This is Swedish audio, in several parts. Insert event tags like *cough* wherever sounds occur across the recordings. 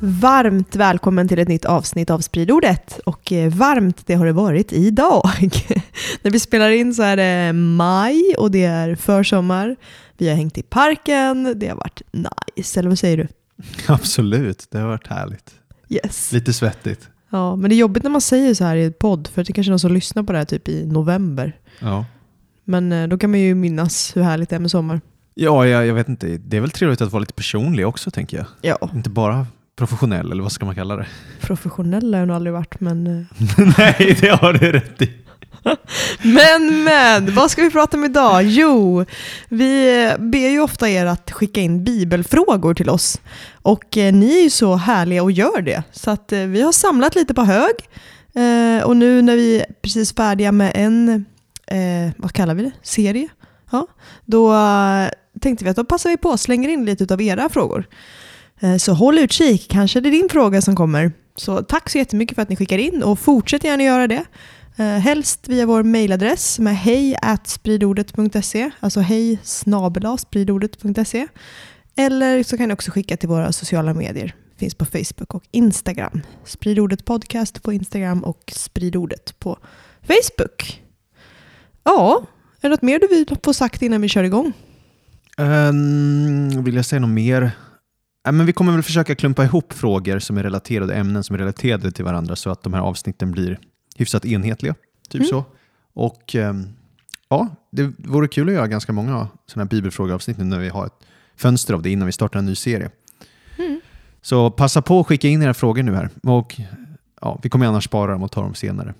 Varmt välkommen till ett nytt avsnitt av Spridordet. Och eh, varmt det har det varit idag. *laughs* När vi spelar in så är det maj och det är försommar. Vi har hängt i parken, det har varit nice. Eller vad säger du? *laughs* Absolut, det har varit härligt. Yes. Lite svettigt. Ja, men det är jobbigt när man säger så här i ett podd, för det är kanske är någon som lyssnar på det här typ i november. Ja, Men eh, då kan man ju minnas hur härligt det är med sommar. ja jag, jag vet inte. Det är väl trevligt att vara lite personlig också, tänker jag. Ja, Inte bara professionell, eller vad ska man kalla det? professionell har jag nog aldrig varit, men... eh, *laughs* Nej, det har du rätt i. *laughs* Men, men, vad ska vi prata om idag? Jo, vi ber ju ofta er att skicka in bibelfrågor till oss. Och eh, ni är ju så härliga och gör det. Så att eh, vi har samlat lite på hög. Eh, och nu när vi är precis färdiga med en, eh, vad kallar vi det, serie? Ja, då eh, tänkte vi att då passar vi på och slänger in lite av era frågor. Eh, så håll utkik, kanske det är din fråga som kommer. Så tack så jättemycket för att ni skickar in och fortsätt gärna göra det. Eh, helst via vår mejladress som är hej spridordet.se, alltså hej spridordet.se. Eller så kan ni också skicka till våra sociala medier. Finns på Facebook och Instagram. Spridordet podcast på Instagram och spridordet på Facebook. Ja, är det något mer du vill få sagt innan vi kör igång? Um, vill jag säga något mer? Ja, men vi kommer väl försöka klumpa ihop frågor som är relaterade, ämnen som är relaterade till varandra så att de här avsnitten blir hyfsat enhetliga. Typ Mm. så. Och ehm, ja, det vore kul att göra ganska många sådana här bibelfrågeavsnitt nu när vi har ett fönster av det innan vi startar en ny serie. Mm. Så passa på att skicka in era frågor nu här. Och ja, vi kommer annars spara dem och ta dem senare.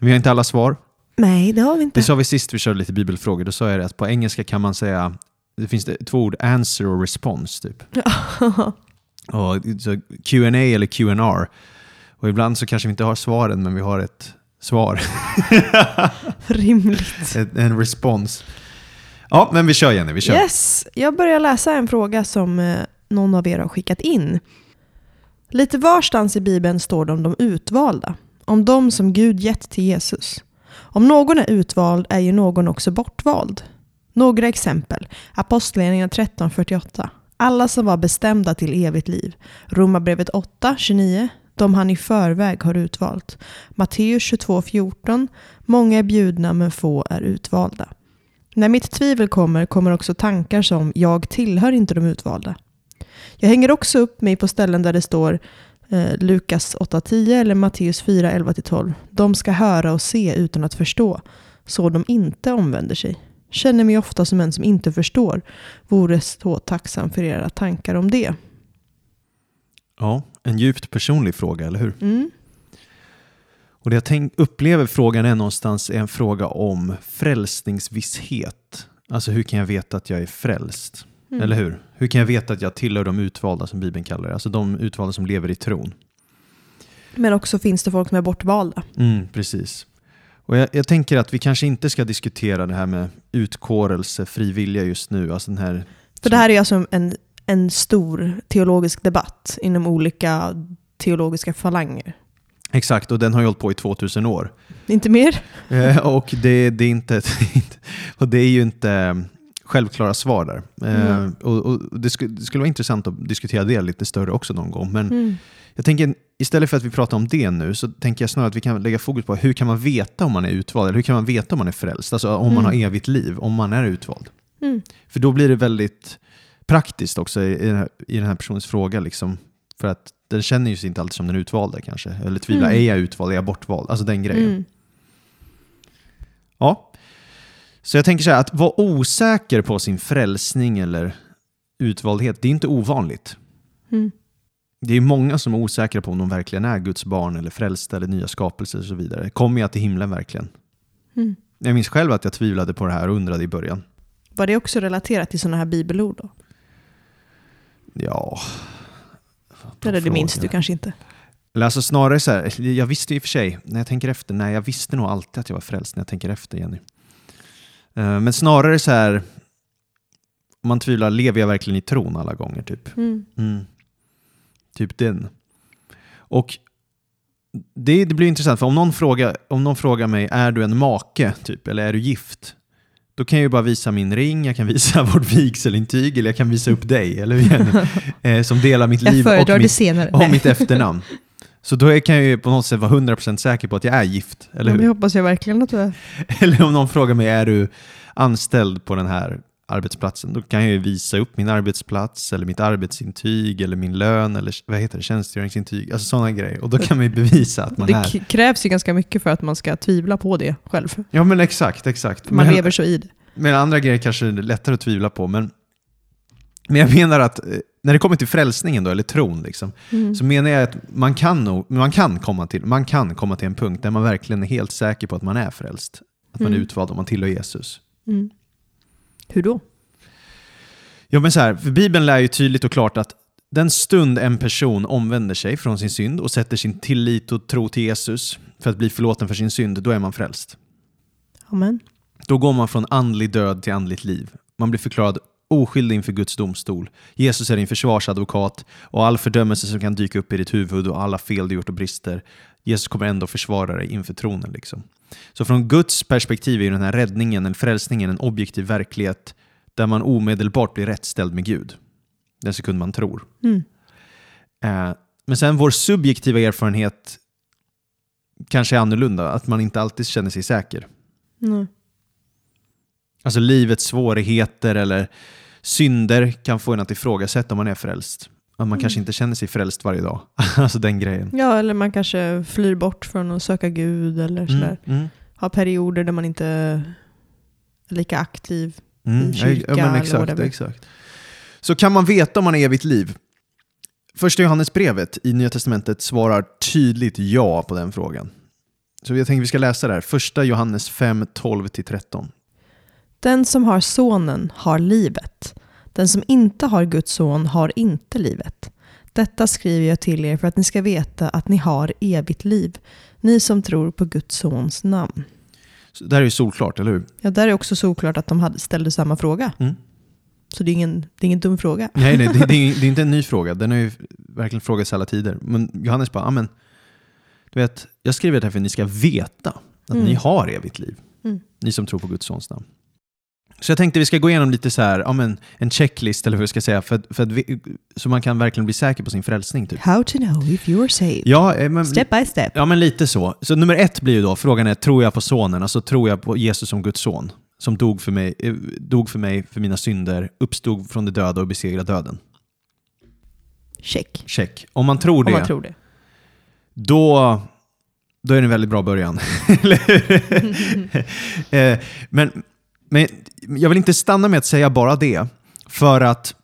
Vi har inte alla svar. Nej, det har vi inte. Det sa vi sist vi körde lite bibelfrågor. Då sa jag det att på engelska kan man säga, det finns det två ord, answer och response typ. *laughs* Och så Q&A eller Q&R. Och ibland så kanske vi inte har svaren men vi har ett svar, *laughs* Rimligt. *laughs* en, en respons. Ja, men vi kör Jenny, vi kör. Yes, jag börjar läsa en fråga som eh, någon av er har skickat in. Lite varstans i Bibeln står det om de utvalda, om de som Gud gett till Jesus. Om någon är utvald är ju någon också bortvald. Några exempel. Apostlagärningarna 13.48. Alla som var bestämda till evigt liv. Romarbrevet 8.29. De han i förväg har utvalt. Matteus 22.14. Många är bjudna men få är utvalda. När mitt tvivel kommer, kommer också tankar som jag tillhör inte de utvalda. Jag hänger också upp mig på ställen där det står eh, Lukas 8.10 eller Matteus 4.11-12. De ska höra och se utan att förstå, så de inte omvänder sig. Känner mig ofta som en som inte förstår. Vore så tacksam för era tankar om det. Ja, en djupt personlig fråga, eller hur? Mm. Och det jag tänk, upplever frågan är någonstans är en fråga om frälsningsvisshet. Alltså hur kan jag veta att jag är frälst? Mm. Eller hur? Hur kan jag veta att jag tillhör de utvalda som Bibeln kallar det? Alltså de utvalda som lever i tron. Men också finns det folk som är bortvalda. Mm, precis. Och jag, jag tänker att vi kanske inte ska diskutera det här med utkårelse, fri vilja just nu. Alltså den här, För det här är alltså en, en stor teologisk debatt inom olika teologiska falanger. exakt, och den har ju hållit på i 2000 år. Inte mer? *laughs* Eh, och det, det, är inte, *laughs* och det är ju inte eh, självklara svar där. Eh, Mm. och, och det, skulle, det skulle vara intressant att diskutera det lite större också någon gång. Men Mm. jag tänker, istället för att vi pratar om det nu, så tänker jag snarare att vi kan lägga fokus på hur kan man veta om man är utvald? Eller hur kan man veta om man är frälst? Alltså om man Mm. har evigt liv, om man är utvald. Mm. För då blir det väldigt praktiskt också i, den, här, i den här personens fråga. Liksom, för att den känner ju sig inte alltid som den utvalda kanske. Eller tvivlar, Mm. är jag utvald? Är jag bortvald? Alltså den grejen. Mm. Ja. Så jag tänker så här, att vara osäker på sin frälsning eller utvaldhet, det är inte ovanligt. Det är många som är osäkra på om de verkligen är Guds barn eller frälsta eller nya skapelser och så vidare. Kommer jag till himlen verkligen? Mm. Jag minns själv att jag tvivlade på det här och undrade i början. Var det också relaterat till sådana här bibelord då? Ja... Eller det minns du kanske inte. Eller alltså snarare så här, jag visste i och för sig, när jag tänker efter, nej jag visste nog alltid att jag var frälst när jag tänker efter Jenny. Eh, Men snarare så här, man tvivlar, lever jag verkligen i tron alla gånger? Typ, Mm. mm. Typ den. Och det, det blir intressant, för om någon, frågar, om någon frågar mig, är du en make? Typ, eller är du gift? Då kan jag ju bara visa min ring, jag kan visa *laughs* vårt vigselintyg, eller jag kan visa upp dig, eller hur? *laughs* Eh, som delar mitt liv och mitt och mitt efternamn. Så då kan jag ju på något sätt vara 100% säker på att jag är gift, eller Ja, det hur? hoppas jag verkligen att du är. *laughs* Eller om någon frågar mig, är du anställd på den här arbetsplatsen? Då kan jag ju visa upp min arbetsplats, eller mitt arbetsintyg, eller min lön, eller vad heter det, tjänstgöringsintyg, alltså sådana grejer. Och då kan man ju bevisa att man Det är... k- krävs ju ganska mycket för att man ska tvivla på det själv. Ja men exakt, exakt. Man men, lever så i det. men andra grejer kanske är lättare att tvivla på, men, men jag menar att eh, när det kommer till frälsningen då, eller tron, liksom, Mm. så menar jag att man kan, nog, man, kan komma till, man kan komma till en punkt där man verkligen är helt säker på att man är frälst. Att man är Mm. utvald om man tillhör Jesus. Mm. Hur då? Ja, men så här, för Bibeln lär ju tydligt och klart att den stund en person omvänder sig från sin synd och sätter sin tillit och tro till Jesus för att bli förlåten för sin synd, då är man frälst. Amen. Då går man från andlig död till andligt liv. Man blir förklarad oskyldig inför Guds domstol. Jesus är din försvarsadvokat och all fördömelse som kan dyka upp i ditt huvud och alla fel du gjort och brister, Jesus kommer ändå försvara dig inför tronen. Liksom. Så från Guds perspektiv är den här räddningen, eller frälsningen, en objektiv verklighet där man omedelbart blir rättställd med Gud. Den sekund man tror. Mm. Eh, men sen vår subjektiva erfarenhet kanske är annorlunda, att man inte alltid känner sig säker. Mm. Alltså livets svårigheter eller synder kan få en att ifrågasätta om man är frälst. Att man kanske inte känner sig frälst varje dag. *laughs* alltså den grejen. Ja, eller man kanske flyr bort från att söka Gud eller sådär. Mm, mm, Har perioder där man inte är lika aktiv. mm. I kyrka ja, men exakt, exakt. Så kan man veta om man har evigt liv? Första Johannesbrevet i Nya Testamentet svarar tydligt ja på den frågan. Så jag tänker vi ska läsa det här. Första Johannes 5, 12-13. Den som har sonen har livet. Den som inte har Guds son har inte livet. Detta skriver jag till er för att ni ska veta att ni har evigt liv. Ni som tror på Guds sons namn. Så det här är ju solklart, eller hur? Ja, där är också såklart att de hade, ställde samma fråga. Mm. Så det är ingen, det är ingen dum fråga. *laughs* Nej, nej det, det, är, det är inte en ny fråga. Den har ju verkligen frågats alla tider. Men Johannes bara, amen, du vet, jag skriver det här för att ni ska veta att Mm. ni har evigt liv. Mm. Ni som tror på Guds sons namn. Så jag tänkte vi ska gå igenom lite så här, ja, men, en checklist, eller hur jag ska säga, för, för att vi, så man kan verkligen bli säker på sin frälsning. Typ. How to know if you're saved. Ja, eh, men, Step by step. ja, men lite så. Så nummer ett blir ju då, frågan är, tror jag på sonen? Alltså tror jag på Jesus som Guds son? Som dog för mig, eh, dog för mig för mina synder, uppstod från de döda och besegrade döden. Check. Check. Om man tror Om det, man tror det. då, då är det en väldigt bra början. *laughs* Eller hur? *laughs* Eh, men, men jag vill inte stanna med att säga bara det. För att,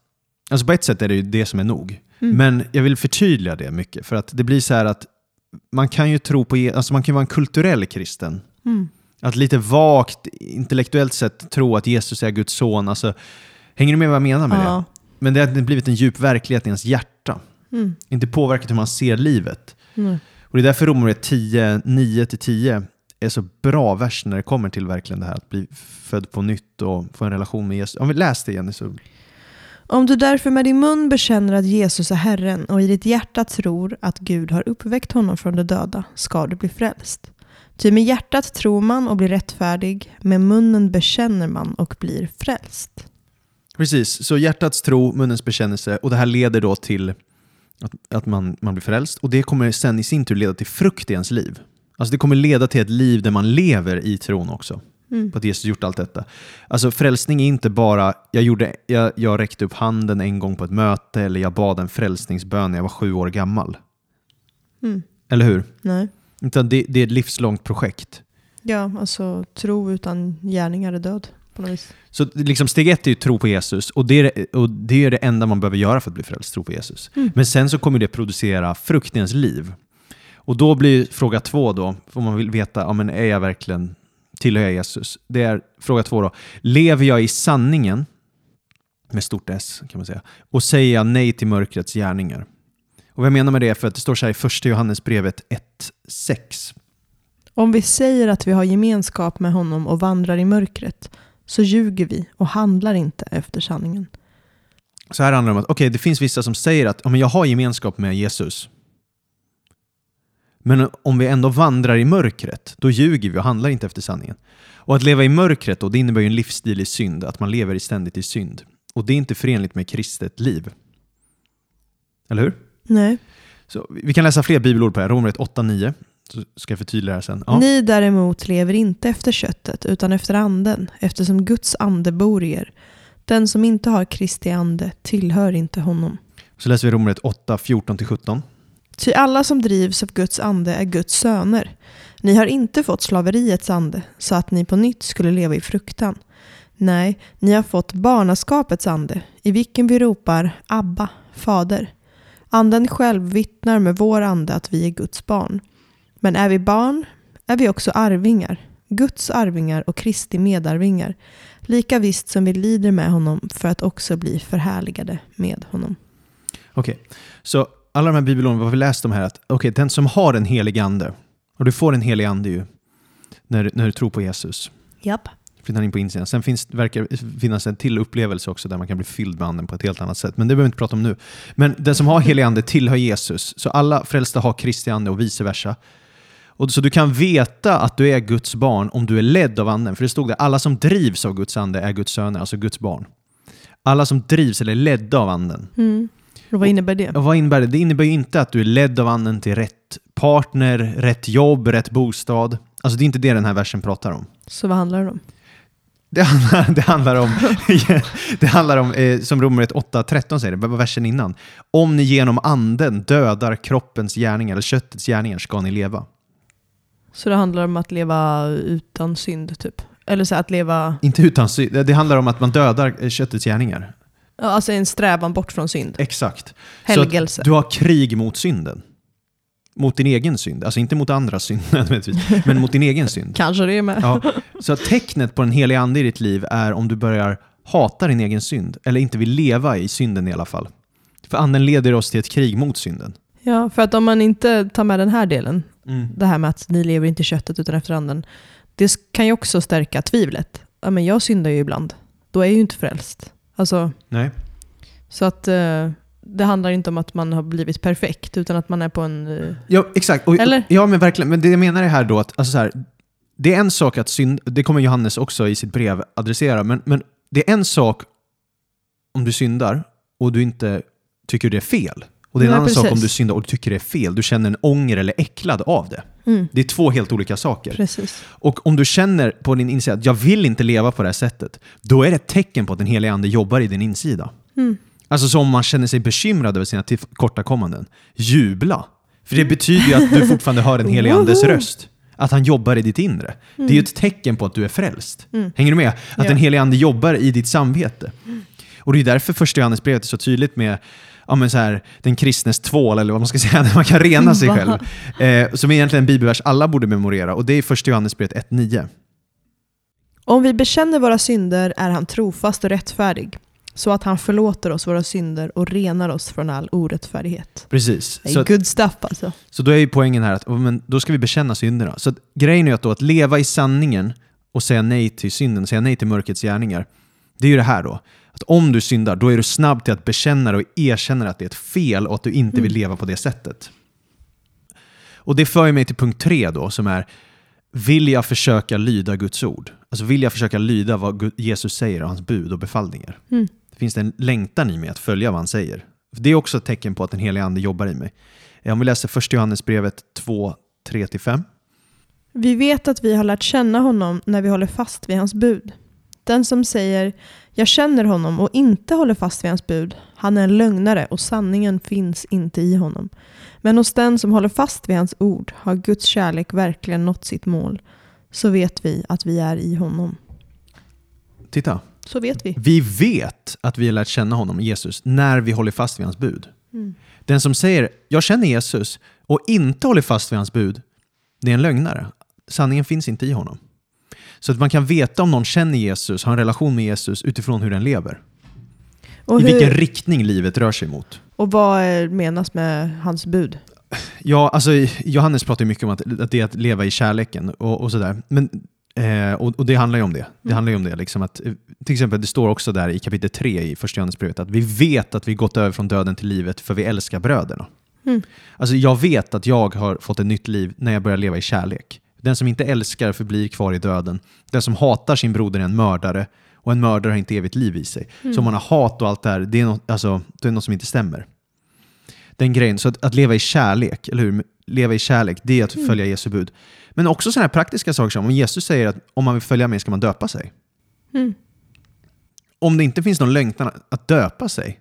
alltså på ett sätt är det ju det som är nog. Mm. Men jag vill förtydliga det mycket. För att det blir så här att man kan ju tro på, alltså man kan vara en kulturell kristen. Mm. Att lite vagt, intellektuellt sett tro att Jesus är Guds son. Alltså, hänger du med vad jag menar med det? Ja. Men det har blivit en djup verklighet i ens hjärta. Mm. Inte påverkat hur man ser livet. Och det är därför Romarbrevet 10, 9-10 är så bra vers när det kommer till verkligen det här att bli född på nytt och få en relation med Jesus. Om vi läser det igen så... Om du därför med din mun bekänner att Jesus är Herren och i ditt hjärta tror att Gud har uppväckt honom från de döda ska du bli frälst. Ty med hjärtat tror man och blir rättfärdig, med munnen bekänner man och blir frälst. Precis, så hjärtats tro, munnens bekännelse och det här leder då till att, att man, man blir frälst och det kommer sen i sin tur leda till frukt i ens liv. Alltså det kommer leda till ett liv där man lever i tron också. Mm. På att Jesus gjort allt detta. Alltså frälsning är inte bara, jag, gjorde, jag, jag räckte upp handen en gång på ett möte eller jag bad en frälsningsbön när jag var sju år gammal. Mm. Eller hur? Nej. Utan det, det är ett livslångt projekt. Ja, alltså tro utan gärningar är död på något vis. Så liksom steg ett är ju tro på Jesus och det är, och det är det enda man behöver göra för att bli frälst, tro på Jesus. Mm. Men sen så kommer det producera frukt i ens liv. Och då blir fråga två då, om man vill veta, ja, men är jag verkligen, tillhör jag Jesus? Det är fråga två då, lever jag i sanningen med stort S kan man säga, och säga nej till mörkrets gärningar. Och vad jag menar med det är för att det står så här i första Johannesbrevet 1.6. Om vi säger att vi har gemenskap med honom och vandrar i mörkret så ljuger vi och handlar inte efter sanningen. Så här handlar det om att okay, det finns vissa som säger att ja, men jag har gemenskap med Jesus. Men om vi ändå vandrar i mörkret, då ljuger vi och handlar inte efter sanningen. Och att leva i mörkret då, det innebär ju en livsstil i synd, att man lever ständigt i synd. Och det är inte förenligt med kristet liv. Eller hur? Nej. Så vi kan läsa fler bibelord på det här. Romarbrevet 8-9. Så ska jag förtydliga det här sen. Ja. Ni däremot lever inte efter köttet utan efter anden, eftersom Guds ande bor i er. Den som inte har Kristi ande tillhör inte honom. Så läser vi Romarbrevet 8, 14-17. Ty alla som drivs av Guds ande är Guds söner. Ni har inte fått slaveriets ande, så att ni på nytt skulle leva i fruktan. Nej, ni har fått barnaskapets ande, i vilken vi ropar Abba, Fader. Anden själv vittnar med vår ande att vi är Guds barn. Men är vi barn är vi också arvingar, Guds arvingar och Kristi medarvingar, lika visst som vi lider med honom för att också bli förhärligade med honom. Okej, så alla de här bibelorden, vad vi läst om här, att okay, den som har en helig ande, och du får en helig ande ju när, när du tror på Jesus, Japp. flyttar in på insidan. Sen finns, verkar finnas en till upplevelse också där man kan bli fylld med anden på ett helt annat sätt. Men det behöver vi inte prata om nu. Men den som har helig ande tillhör Jesus. Så alla frälsta har Kristi ande och vice versa. Och så du kan veta att du är Guds barn om du är ledd av anden. För det stod där, alla som drivs av Guds ande är Guds söner, alltså Guds barn. Alla som drivs eller är ledda av anden. Mm. Och vad innebär det? Och vad innebär det? Det innebär ju inte att du är ledd av anden till rätt partner, rätt jobb, rätt bostad. Alltså det är inte det den här versen pratar om. Så vad handlar det om? Det handlar, det handlar om, *laughs* det handlar om eh, som Romarbrevet 8.13 säger, det var versen innan. Om ni genom anden dödar kroppens gärningar, eller köttets gärningar, ska ni leva. Så det handlar om att leva utan synd, typ? Eller så att leva... Inte utan synd, det handlar om att man dödar eh, köttets gärningar. Alltså en strävan bort från synd. Exakt. Helgelse. Så du har krig mot synden. Mot din egen synd. Alltså inte mot andras synd *laughs* nödvändigtvis, men mot din egen synd. Kanske det är med. Ja. Så tecknet på en helig ande i ditt liv är om du börjar hata din egen synd, eller inte vill leva i synden i alla fall. För anden leder oss till ett krig mot synden. Ja, för att om man inte tar med den här delen, det här med att ni lever inte i köttet utan efter anden, det kan ju också stärka tvivlet. Ja, men jag syndar ju ibland. Då är jag ju inte frälst. Alltså, Nej. så att eh, det handlar inte om att man har blivit perfekt, utan att man är på en... eh, Ja, exakt. Och, Eller? Ja, men verkligen. Men det jag menar är här då att, alltså så här, det är en sak att synd, det kommer Johannes också i sitt brev adressera, men, men det är en sak om du syndar och du inte tycker det är fel. Och det är en Nej, annan sak om precis. du syndar och du tycker det är fel. Du känner en ånger eller äcklad av det. Mm, Det är två helt olika saker. precis. Och om du känner på din insida att jag vill inte leva på det här sättet, då är det ett tecken på att den heliga ande jobbar i din insida. Mm. Alltså som om man känner sig bekymrad över sina tillkortakommanden. Jubla! För det betyder ju att du fortfarande hör den helige andes röst. Att han jobbar i ditt inre. Det är ju ett tecken på att du är frälst. Mm. Hänger du med? Att Ja. den helige ande jobbar i ditt samvete. Och det är därför första Johannesbrevet är så tydligt med ja, men så här, den kristnes tvål, eller vad man ska *laughs* säga, när man kan rena sig själv. Eh, som är egentligen en bibelvers alla borde memorera. Och det är första Johannesbrevet 1.9. Om vi bekänner våra synder är han trofast och rättfärdig, så att han förlåter oss våra synder och renar oss från all orättfärdighet. Precis. Så, good stuff alltså. så då är ju poängen här att men då ska vi bekänna synderna. Så att, grejen är att, då, att leva i sanningen och säga nej till synden, säga nej till mörkrets gärningar. Det är ju det här då. Att om du syndar, då är du snabb till att bekänna det och erkänna att det är ett fel och att du inte vill Mm. leva på det sättet. Och det för mig till punkt tre då, som är vill jag försöka lyda Guds ord? Alltså vill jag försöka lyda vad Jesus säger och hans bud och befallningar? Mm. Finns det en längtan i mig att följa vad han säger? Det är också ett tecken på att den heliga ande jobbar i mig. Eh, Om vi läser första Johannesbrevet 2, 3-5. Vi vet att vi har lärt känna honom när vi håller fast vid hans bud. Den som säger ”jag känner honom” och inte håller fast vid hans bud, han är en lögnare och sanningen finns inte i honom. Men hos den som håller fast vid hans ord har Guds kärlek verkligen nått sitt mål. Så vet vi att vi är i honom. Titta. Så vet vi. Vi vet att vi har lärt känna honom, Jesus, när vi håller fast vid hans bud. Mm. Den som säger “jag känner Jesus” och inte håller fast vid hans bud, det är en lögnare. Sanningen finns inte i honom. Så att man kan veta om någon känner Jesus, har en relation med Jesus utifrån hur den lever. Och, i hur, vilken riktning livet rör sig mot. och vad menas med hans bud? Ja, alltså Johannes pratar mycket om att, att det är att leva i kärleken och, och sådär. Men, eh, och, och det handlar ju om det. Det Mm. handlar om det. Liksom att, eh, till exempel, det står också där i kapitel 3 i första Johannesbrevet att vi vet att vi gått över från döden till livet för vi älskar bröderna. Mm. Alltså jag vet att jag har fått ett nytt liv när jag börjar leva i kärlek. Den som inte älskar förblir kvar i döden. Den som hatar sin broder är en mördare och en mördare har inte evigt liv i sig. Så om man har hat och allt det här, det är något, alltså, det är något som inte stämmer. Den grejen, så att, att leva i kärlek, eller hur? Leva i kärlek, det är att följa Jesu bud. Men också sådana här praktiska saker som om Jesus säger att om man vill följa mig ska man döpa sig. Mm. Om det inte finns någon längtan att döpa sig,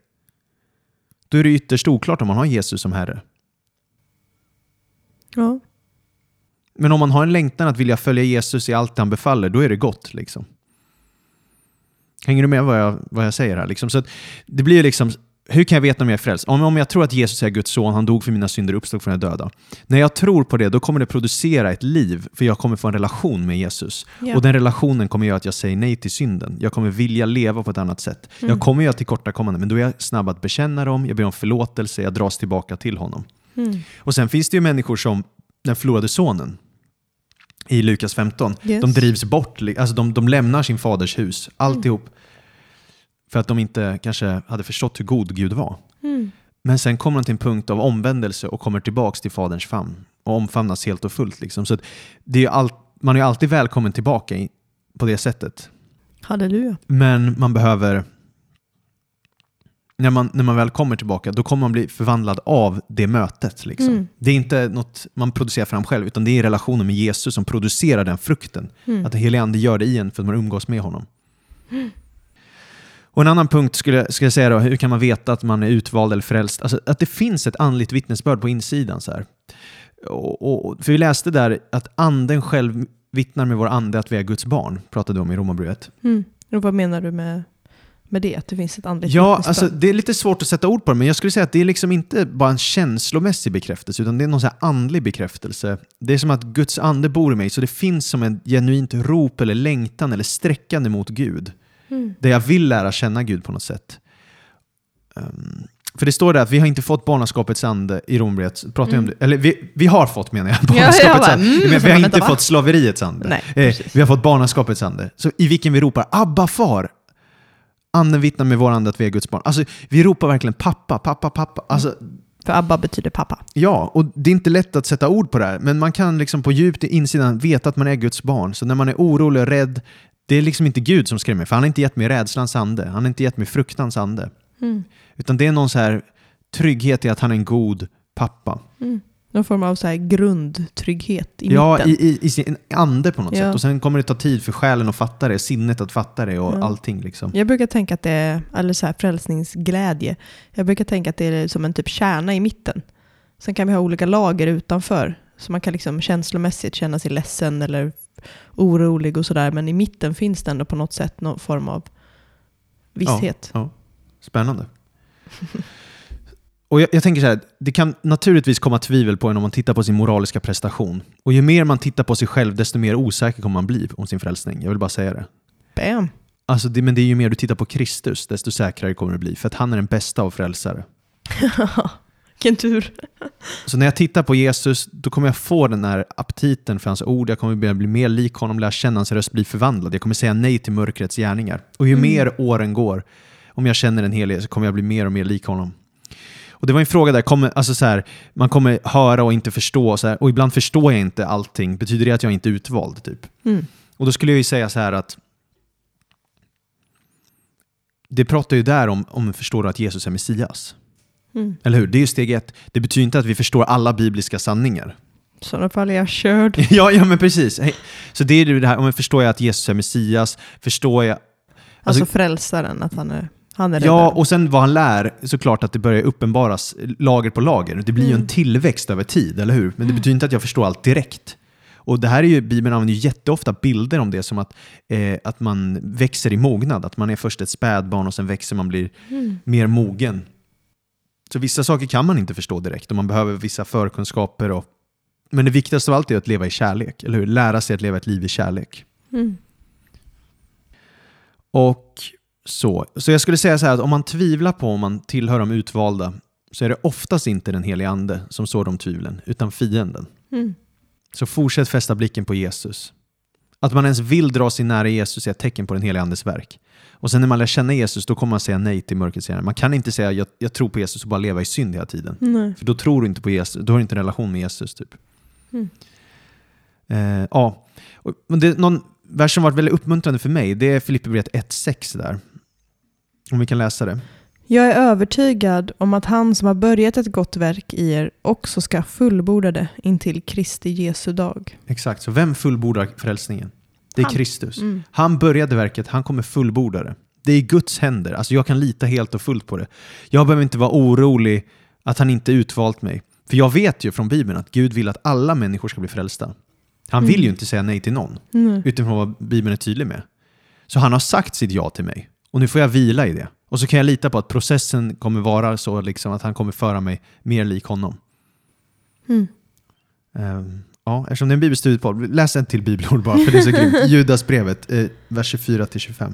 då är det ytterst oklart om man har Jesus som Herre. Ja. Men om man har en längtan att vilja följa Jesus i allt han befaller, då är det gott. Liksom. Hänger du med vad jag, vad jag säger här? Liksom? Så det blir liksom, hur kan jag veta om jag är frälst? Om, om jag tror att Jesus är Guds son, han dog för mina synder och uppstod från de döda. När jag tror på det, då kommer det producera ett liv, för jag kommer få en relation med Jesus. Ja. Och den relationen kommer göra att jag säger nej till synden. Jag kommer vilja leva på ett annat sätt. Mm. Jag kommer göra tillkortakommanden, men då är jag snabb att bekänna dem, jag ber om förlåtelse, jag dras tillbaka till honom. Mm. Och sen finns det ju människor som den förlorade sonen i Lukas 15. Yes. De drivs bort, alltså de, de lämnar sin faders hus, alltihop. För att de inte kanske hade förstått hur god Gud var. Mm. Men sen kommer de till en punkt av omvändelse och kommer tillbaks till faderns famn och omfamnas helt och fullt. Liksom. Så det är all, man är alltid välkommen tillbaka i, på det sättet. Halleluja. Men man behöver... När man, när man väl kommer tillbaka, då kommer man bli förvandlad av det mötet. Liksom. Mm. Det är inte något man producerar fram själv, utan det är relationen med Jesus som producerar den frukten. Mm. Att den helige Ande gör det i en för att man umgås med honom. Och En annan punkt skulle, skulle jag säga då, hur kan man veta att man är utvald eller frälst? Alltså, att det finns ett andligt vittnesbörd på insidan. Så här. Och, och, för vi läste där att anden själv vittnar med vår ande att vi är Guds barn, pratade vi om i Romarbrevet. Mm. Och vad menar du med, med det? Att det finns ett andligt Ja, alltså, det är lite svårt att sätta ord på det, men jag skulle säga att det är liksom inte bara en känslomässig bekräftelse, utan det är någon så andlig bekräftelse. Det är som att Guds ande bor i mig, så det finns som ett genuint rop eller längtan eller sträckande mot Gud. Mm. Där jag vill lära känna Gud på något sätt. Ehm, för det står där att vi har inte fått barnaskapets ande i Romarbrevet. Pratar jag om Mm. det? Eller vi, vi har fått menar jag, jag barnaskapets bara, ande. mm, Men vi har inte va? fått slaveriets ande. Nej, Eh, vi har fått barnaskapets ande. Så I vilken vi ropar Abba far. Anden vittnar med vår ande att vi är Guds barn. Alltså, vi ropar verkligen pappa, pappa, pappa. Alltså, För Abba betyder pappa. Ja, och det är inte lätt att sätta ord på det här, men man kan liksom på djupt i insidan veta att man är Guds barn. Så när man är orolig och rädd, det är liksom inte Gud som skrämmer, för han har inte gett mig rädslans ande, han har inte gett mig fruktans ande. Mm. Utan det är någon så här trygghet i att han är en god pappa. Mm. Någon form av så här grundtrygghet i ja, mitten. i, i, i sin ande på något Ja. sätt. Och sen kommer det ta tid för själen att fatta det, sinnet att fatta det och Ja. allting. Liksom. Jag brukar tänka att det är, eller så här frälsningsglädje. Jag brukar tänka att det är som en typ kärna i mitten. Sen kan vi ha olika lager utanför. Så man kan liksom känslomässigt känna sig ledsen eller orolig och sådär. Men i mitten finns det ändå på något sätt någon form av visshet. Ja, spännande. *laughs* Och jag, jag tänker så här, det kan naturligtvis komma tvivel på en om man tittar på sin moraliska prestation. Och ju mer man tittar på sig själv, desto mer osäker kommer man bli om sin frälsning. Jag vill bara säga det. Bam! Alltså det, men det är ju mer du tittar på Kristus, desto säkrare kommer du bli. För att han är den bästa av frälsare. *laughs* Vilken tur. Så när jag tittar på Jesus, då kommer jag få den här aptiten för hans ord. Jag kommer börja bli mer lik honom, lära känna hans röst, bli förvandlad. Jag kommer säga nej till mörkrets gärningar. Och ju Mm. mer åren går, om jag känner den helige, så kommer jag bli mer och mer lik honom. Och det var en fråga där, kommer, alltså så här, man kommer höra och inte förstå, och, så här, och ibland förstår jag inte allting. Betyder det att jag inte är utvald? Typ? Mm. Och då skulle jag ju säga så här att det pratar ju där om, om förstår att Jesus är Messias. Mm. Eller hur? Det är ju steg ett. Det betyder inte att vi förstår alla bibliska sanningar. I sådana fall är jag körd. *laughs* ja, ja, men precis. Så det är ju det här, om jag förstår jag att Jesus är Messias, förstår jag... Alltså, Alltså- frälsaren, att han är, han är Ja, och sen vad han lär, såklart att det börjar uppenbaras lager på lager. Det blir ju Mm. en tillväxt över tid, eller hur? Men det betyder inte att jag förstår allt direkt. Och det här är ju, Bibeln använder ju jätteofta bilder om det, som att, eh, att man växer i mognad. Att man är först ett spädbarn och sen växer man blir Mm. mer mogen. Så vissa saker kan man inte förstå direkt och man behöver vissa förkunskaper. Och, men det viktigaste av allt är att leva i kärlek, eller hur? Lära sig att leva ett liv i kärlek. Mm. Och Så. så jag skulle säga så här att om man tvivlar på om man tillhör de utvalda så är det oftast inte den helige ande som sår de tvivlen, utan fienden. Mm. Så fortsätt fästa blicken på Jesus. Att man ens vill dra sig nära Jesus är ett tecken på den heliga andes verk. Och sen när man lär känna Jesus, då kommer man säga nej till mörkrets gärningar. Man kan inte säga jag, jag tror på Jesus och bara leva i synd hela tiden. Nej. För då tror du inte på Jesus, då har du inte en relation med Jesus. typ. Mm. Eh, ja. Och- Men det, är någon vers som varit väldigt uppmuntrande för mig, det är Filipperbrevet 1.6 där. Om vi kan läsa det. Jag är övertygad om att han som har börjat ett gott verk i er också ska fullborda det intill Kristi Jesu dag. Exakt, så vem fullbordar frälsningen? Det är Han. Kristus. Mm. Han började verket, han kommer fullborda det. Det är i Guds händer, alltså jag kan lita helt och fullt på det. Jag behöver inte vara orolig att han inte utvalt mig. För jag vet ju från Bibeln att Gud vill att alla människor ska bli frälsta. Han vill Mm. ju inte säga nej till någon, Nej. utifrån vad Bibeln är tydlig med. Så han har sagt sitt ja till mig, och nu får jag vila i det. Och så kan jag lita på att processen kommer vara så liksom, att han kommer föra mig mer lik honom. Mm. Ehm, ja, eftersom det är en bibelstudiepodd, läs en till bibelord bara, för det är så grymt. *laughs* Judasbrevet, eh, vers 24-25.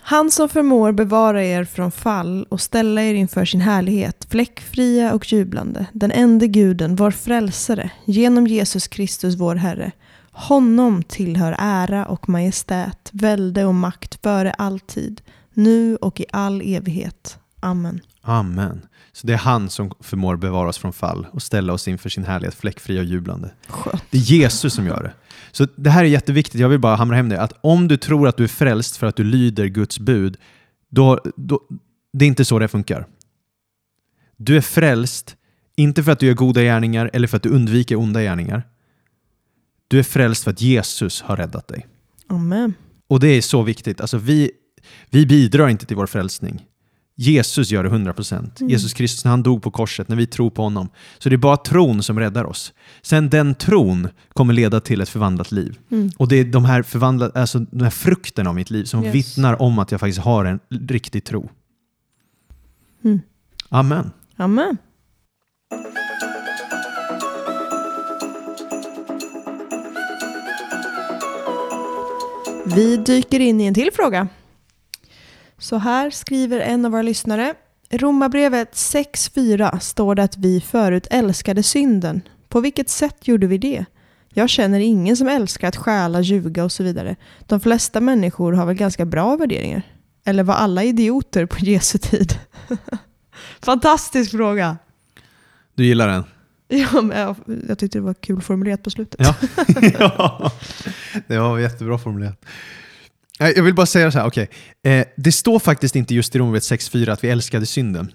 Han som förmår bevara er från fall och ställa er inför sin härlighet, fläckfria och jublande, den ende guden, vår frälsare, genom Jesus Kristus vår Herre. Honom tillhör ära och majestät, välde och makt före all tid, nu och i all evighet. Amen. Amen. Så det är han som förmår bevara oss från fall och ställa oss inför sin härlighet, fläckfria och jublande. Skönt. Det är Jesus som gör det. Så det här är jätteviktigt, jag vill bara hamra hem det, att om du tror att du är frälst för att du lyder Guds bud, då, då, det är inte så det funkar. Du är frälst, inte för att du gör goda gärningar eller för att du undviker onda gärningar. Du är frälst för att Jesus har räddat dig. Amen. Och det är så viktigt. Alltså vi, vi bidrar inte till vår frälsning. Jesus gör det 100%. Mm. Jesus Kristus han dog på korset, när vi tror på honom. Så det är bara tron som räddar oss. Sen den tron kommer leda till ett förvandlat liv. Mm. Och det är de här, förvandlade, alltså de här frukterna av mitt liv som Yes. vittnar om att jag faktiskt har en riktig tro. Mm. Amen. Amen. Vi dyker in i en till fråga. Så här skriver en av våra lyssnare. Romarbrevet 6.4 står det att vi förut älskade synden. På vilket sätt gjorde vi det? Jag känner ingen som älskar att stjäla, ljuga och så vidare. De flesta människor har väl ganska bra värderingar. Eller var alla idioter på Jesu tid? *laughs* Fantastisk fråga. Du gillar den? Ja, men jag, jag tyckte det var kul formulerat på slutet. Ja. *laughs* *laughs* ja, det var jättebra formulerat. Jag vill bara säga så här, okej. Eh, det står faktiskt inte just i Romarbrevet 6.4 att vi älskade synden.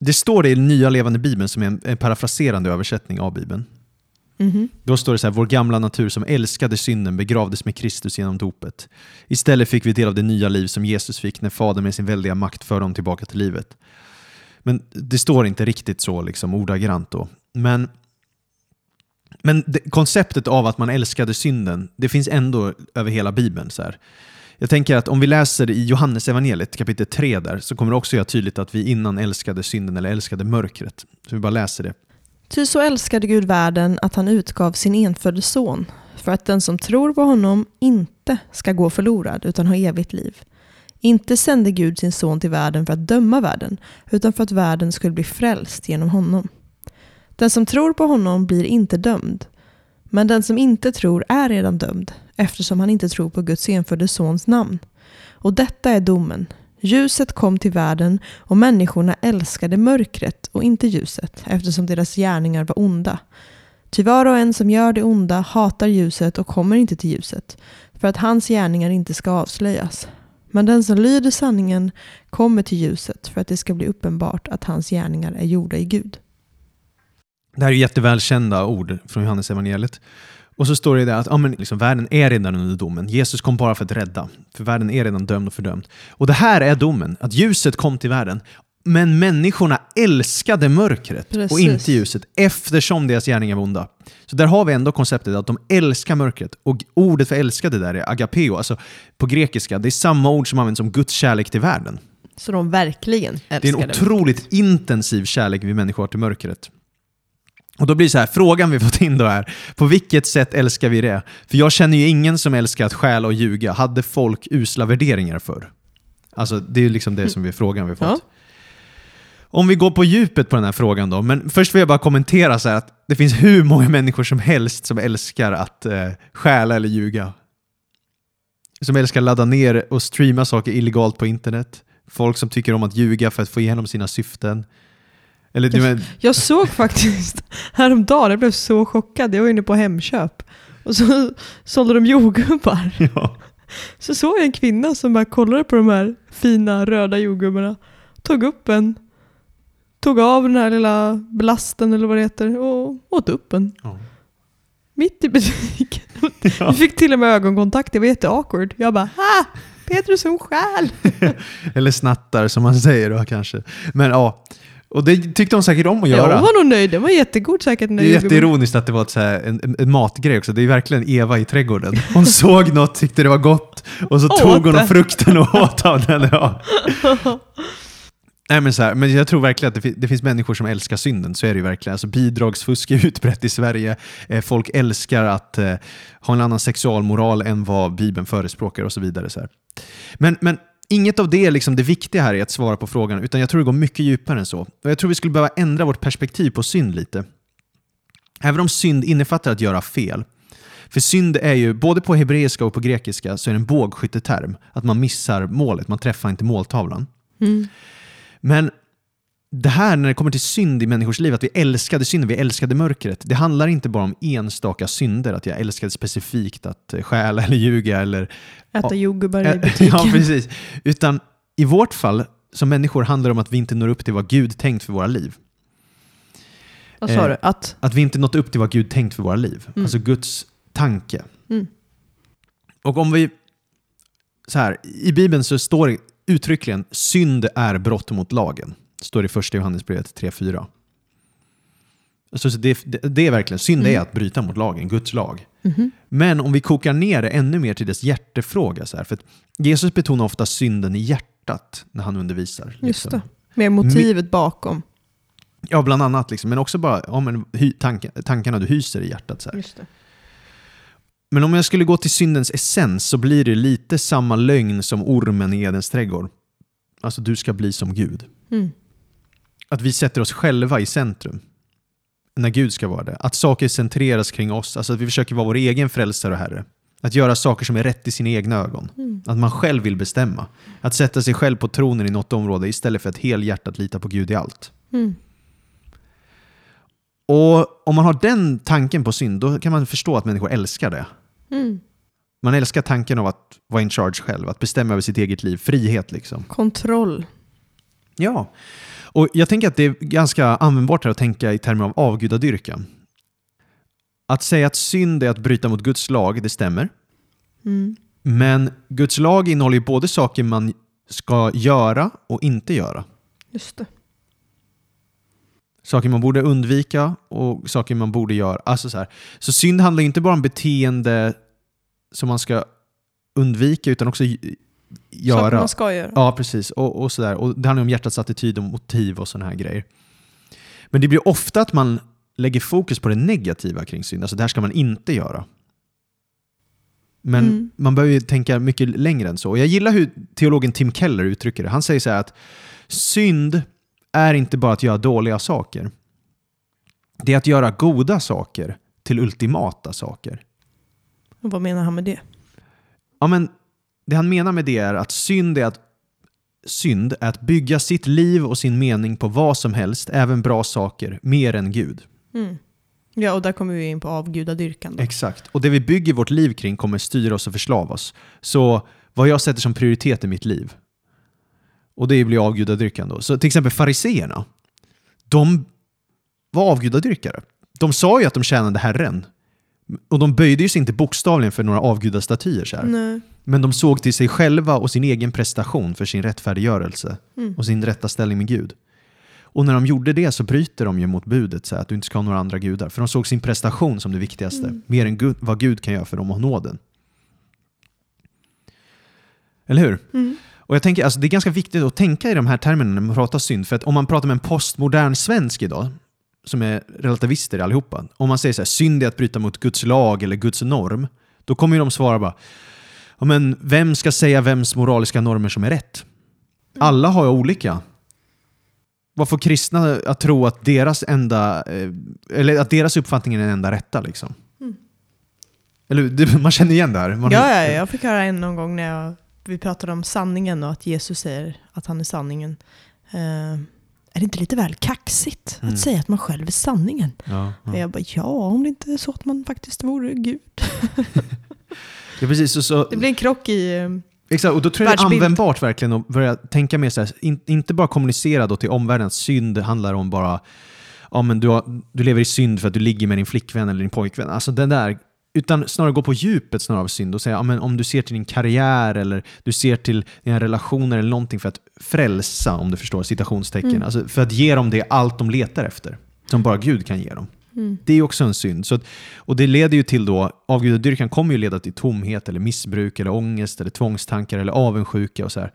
Det står det i nya levande bibeln som är en, en parafraserande översättning av bibeln. Mhm. Då står det så här, vår gamla natur som älskade synden begravdes med Kristus genom dopet. Istället fick vi del av det nya liv som Jesus fick när Fadern med sin väldiga makt förde honom tillbaka till livet. Men det står inte riktigt så liksom ordagrant då. Men, men det, konceptet av att man älskade synden, det finns ändå över hela Bibeln. Så här. Jag tänker att om vi läser i Johannes evangeliet kapitel 3 där, så kommer det också göra tydligt att vi innan älskade synden eller älskade mörkret. Så vi bara läser det. Ty så älskade Gud världen att han utgav sin enfödde son, för att den som tror på honom inte ska gå förlorad utan ha evigt liv. Inte sände Gud sin son till världen för att döma världen, utan för att världen skulle bli frälst genom honom. Den som tror på honom blir inte dömd, men den som inte tror är redan dömd, eftersom han inte tror på Guds enfödde sons namn. Och detta är domen. Ljuset kom till världen och människorna älskade mörkret och inte ljuset eftersom deras gärningar var onda. Ty var och en som gör det onda hatar ljuset och kommer inte till ljuset för att hans gärningar inte ska avslöjas. Men den som lyder sanningen kommer till ljuset för att det ska bli uppenbart att hans gärningar är gjorda i Gud. Det här är jättevälkända ord från Johannes evangeliet. Och så står det där att ja, men liksom, världen är redan under domen. Jesus kom bara för att rädda. För världen är redan dömd och fördömd. Och det här är domen, att ljuset kom till världen. Men människorna älskade mörkret och Precis. inte ljuset eftersom deras gärningar var onda. Så där har vi ändå konceptet att de älskar mörkret. Och ordet för älskade där är agapeo, alltså på grekiska. Det är samma ord som används om Guds kärlek till världen. Så de verkligen älskade Det är en otroligt intensiv kärlek vi människor har till mörkret. Och då blir så här, frågan vi fått in då är, på vilket sätt älskar vi det? För jag känner ju ingen som älskar att stjäla och ljuga. Hade folk usla värderingar för? Alltså, det är liksom det som är frågan vi fått. Ja. Om vi går på djupet på den här frågan då. Men först vill jag bara kommentera så att det finns hur många människor som helst som älskar att eh, stjäla eller ljuga. Som älskar att ladda ner och streama saker illegalt på internet. Folk som tycker om att ljuga för att få igenom sina syften. Eller, du men, Jag såg faktiskt *laughs* häromdagen, jag blev så chockad, jag var inne på Hemköp och så *laughs* sålde de jordgubbar. *laughs* ja. Så såg jag en kvinna som bara kollade på de här fina röda jordgubbarna, tog upp en, tog av den här lilla blasten eller vad det heter och åt upp en. Ja. Mitt i butiken. Ja. Vi fick till och med ögonkontakt, det var jätteawkward. Jag bara ha! Petrus som stjäl! Eller snattar som man säger då kanske. Men ja, och det tyckte de säkert om att Ja, göra. hon var nog nöjd, den var jättegod säkert. den Det är jätteironiskt att det var ett så här, en, en, matgrej också. Det är verkligen Eva i trädgården. Hon *laughs* såg något, tyckte det var gott och så Åt tog hon det. frukten och åt av den. Ja. Nej, men, så här, men jag tror verkligen att det, det finns människor som älskar synden. Så är det ju verkligen. Alltså, bidragsfusk är *laughs* utbrett i Sverige. Eh, folk älskar att eh, ha en annan sexualmoral än vad Bibeln förespråkar och så vidare. Så här. Men, men inget av det är liksom det viktiga här i att svara på frågan, utan jag tror det går mycket djupare än så. Och jag tror vi skulle behöva ändra vårt perspektiv på synd lite. Även om synd innefattar att göra fel. För synd är ju, både på hebreiska och på grekiska, så är det en bågskytteterm. Att man missar målet, man träffar inte måltavlan. Mm. Men det här när det kommer till synd i människors liv, att vi älskade synden, vi älskade mörkret. Det handlar inte bara om enstaka synder, att jag älskade specifikt att eh, stjäla eller ljuga eller... Äta jordgubbar i *laughs* butiken. Ja, precis. Utan i vårt fall, som människor, handlar det om att vi inte når upp till vad Gud tänkt för våra liv. Vad sa Eh, du? Att? Att vi inte nått upp till vad Gud tänkt för våra liv. Mm. Alltså Guds tanke. Mm. Och om vi... Så här, I Bibeln så står det uttryckligen synd är brott mot lagen. Står i första Johannesbrevet 3.4. Alltså, så det, det, det är verkligen, synd är Mm. att bryta mot lagen, Guds lag. Mhm. Men om vi kokar ner det ännu mer till dess hjärtefråga, så här, för att Jesus betonar ofta synden i hjärtat när han undervisar. Just liksom. det. Med motivet bakom. Ja, bland annat. Liksom. Men också bara ja, men, hy, tanken, tankarna du hyser i hjärtat. Så. Just. Men om jag skulle gå till syndens essens så blir det lite samma lögn som ormen i Edens trädgård. Alltså, du ska bli som Gud. Mm. Att vi sätter oss själva i centrum. När Gud ska vara det. Att saker centreras kring oss. Alltså att vi försöker vara vår egen frälsare och Herre. Att göra saker som är rätt i sina egna ögon. Mm. Att man själv vill bestämma. Att sätta sig själv på tronen i något område istället för att helhjärtat lita på Gud i allt. Mm. Och om man har den tanken på synd, då kan man förstå att människor älskar det. Mm. Man älskar tanken av att vara in charge själv, att bestämma över sitt eget liv. Frihet liksom. Kontroll. Ja. Och jag tänker att det är ganska användbart här att tänka i termer av avgudadyrkan. Att säga att synd är att bryta mot Guds lag, det stämmer. Mm. Men Guds lag innehåller ju både saker man ska göra och inte göra. Just det. Saker man borde undvika och saker man borde göra. Alltså så, här. så synd handlar inte bara om beteende som man ska undvika utan också g- Saker göra. man ska göra. Ja, precis. Och, och, sådär. och Det handlar om hjärtats attityd och motiv och sådana här grejer. Men det blir ofta att man lägger fokus på det negativa kring synd. Alltså det här ska man inte göra. Men Mm. man behöver ju tänka mycket längre än så. Och jag gillar hur teologen Tim Keller uttrycker det. Han säger så här att synd är inte bara att göra dåliga saker. Det är att göra goda saker till ultimata saker. Och vad menar han med det? Ja, men det han menar med det är att synd är att synd är att bygga sitt liv och sin mening på vad som helst, även bra saker, mer än Gud. Mm. Ja, och där kommer vi in på avgudadyrkan. Då. Exakt. Och det vi bygger vårt liv kring kommer styra oss och förslava oss. Så vad jag sätter som prioritet i mitt liv, och det blir avgudadyrkan då. Så till exempel fariseerna, de var avgudadyrkare. De sa ju att de tjänade Herren. Och de böjde sig inte bokstavligen för några avgudastatyer. Så. Men de såg till sig själva och sin egen prestation för sin rättfärdiggörelse Mm. och sin rätta ställning med Gud. Och när de gjorde det så bryter de ju mot budet så att du inte ska ha några andra gudar. För de såg sin prestation som det viktigaste, Mm. mer än Gud, vad Gud kan göra för dem och nåden. Eller hur? Mm. Och jag tänker, alltså, det är ganska viktigt att tänka i de här termerna när man pratar synd. För att om man pratar med en postmodern svensk idag, som är relativister allihopa, om man säger så här, synd är att bryta mot Guds lag eller Guds norm, då kommer ju de svara bara, ja, men vem ska säga vems moraliska normer som är rätt? Alla har ju olika. Vad får kristna att tro att deras enda, eh, eller att deras uppfattning är den enda rätta liksom? Mm. Eller *laughs* man känner igen det här. Man, Ja, ja, jag fick höra en någon gång när jag, vi pratade om sanningen och att Jesus säger att han är sanningen. Eh, är det inte lite väl kaxigt Mm. att säga att man själv är sanningen? Ja, Och ja. jag bara, ja, om det inte är så att man faktiskt vore Gud. *laughs* ja, precis. Och så, Det blir en krock i... eh, Exakt, och då tror jag det är användbart verkligen att börja tänka mer så här, in, inte bara kommunicera då till omvärlden att synd handlar om bara, ja men du, har, du lever i synd för att du ligger med din flickvän eller din pojkvän. Alltså den där, utan snarare gå på djupet snarare av synd och säga, ja men om du ser till din karriär eller du ser till dina relationer eller någonting för att frälsa, om du förstår citationstecken, Mm. alltså för att ge dem det allt de letar efter, som bara Gud kan ge dem. Mm. Det är också en synd. Så att, och det leder ju till då, avgudadyrkan kommer ju leda till tomhet, eller missbruk, eller ångest, eller tvångstankar, eller avundsjuka och så här.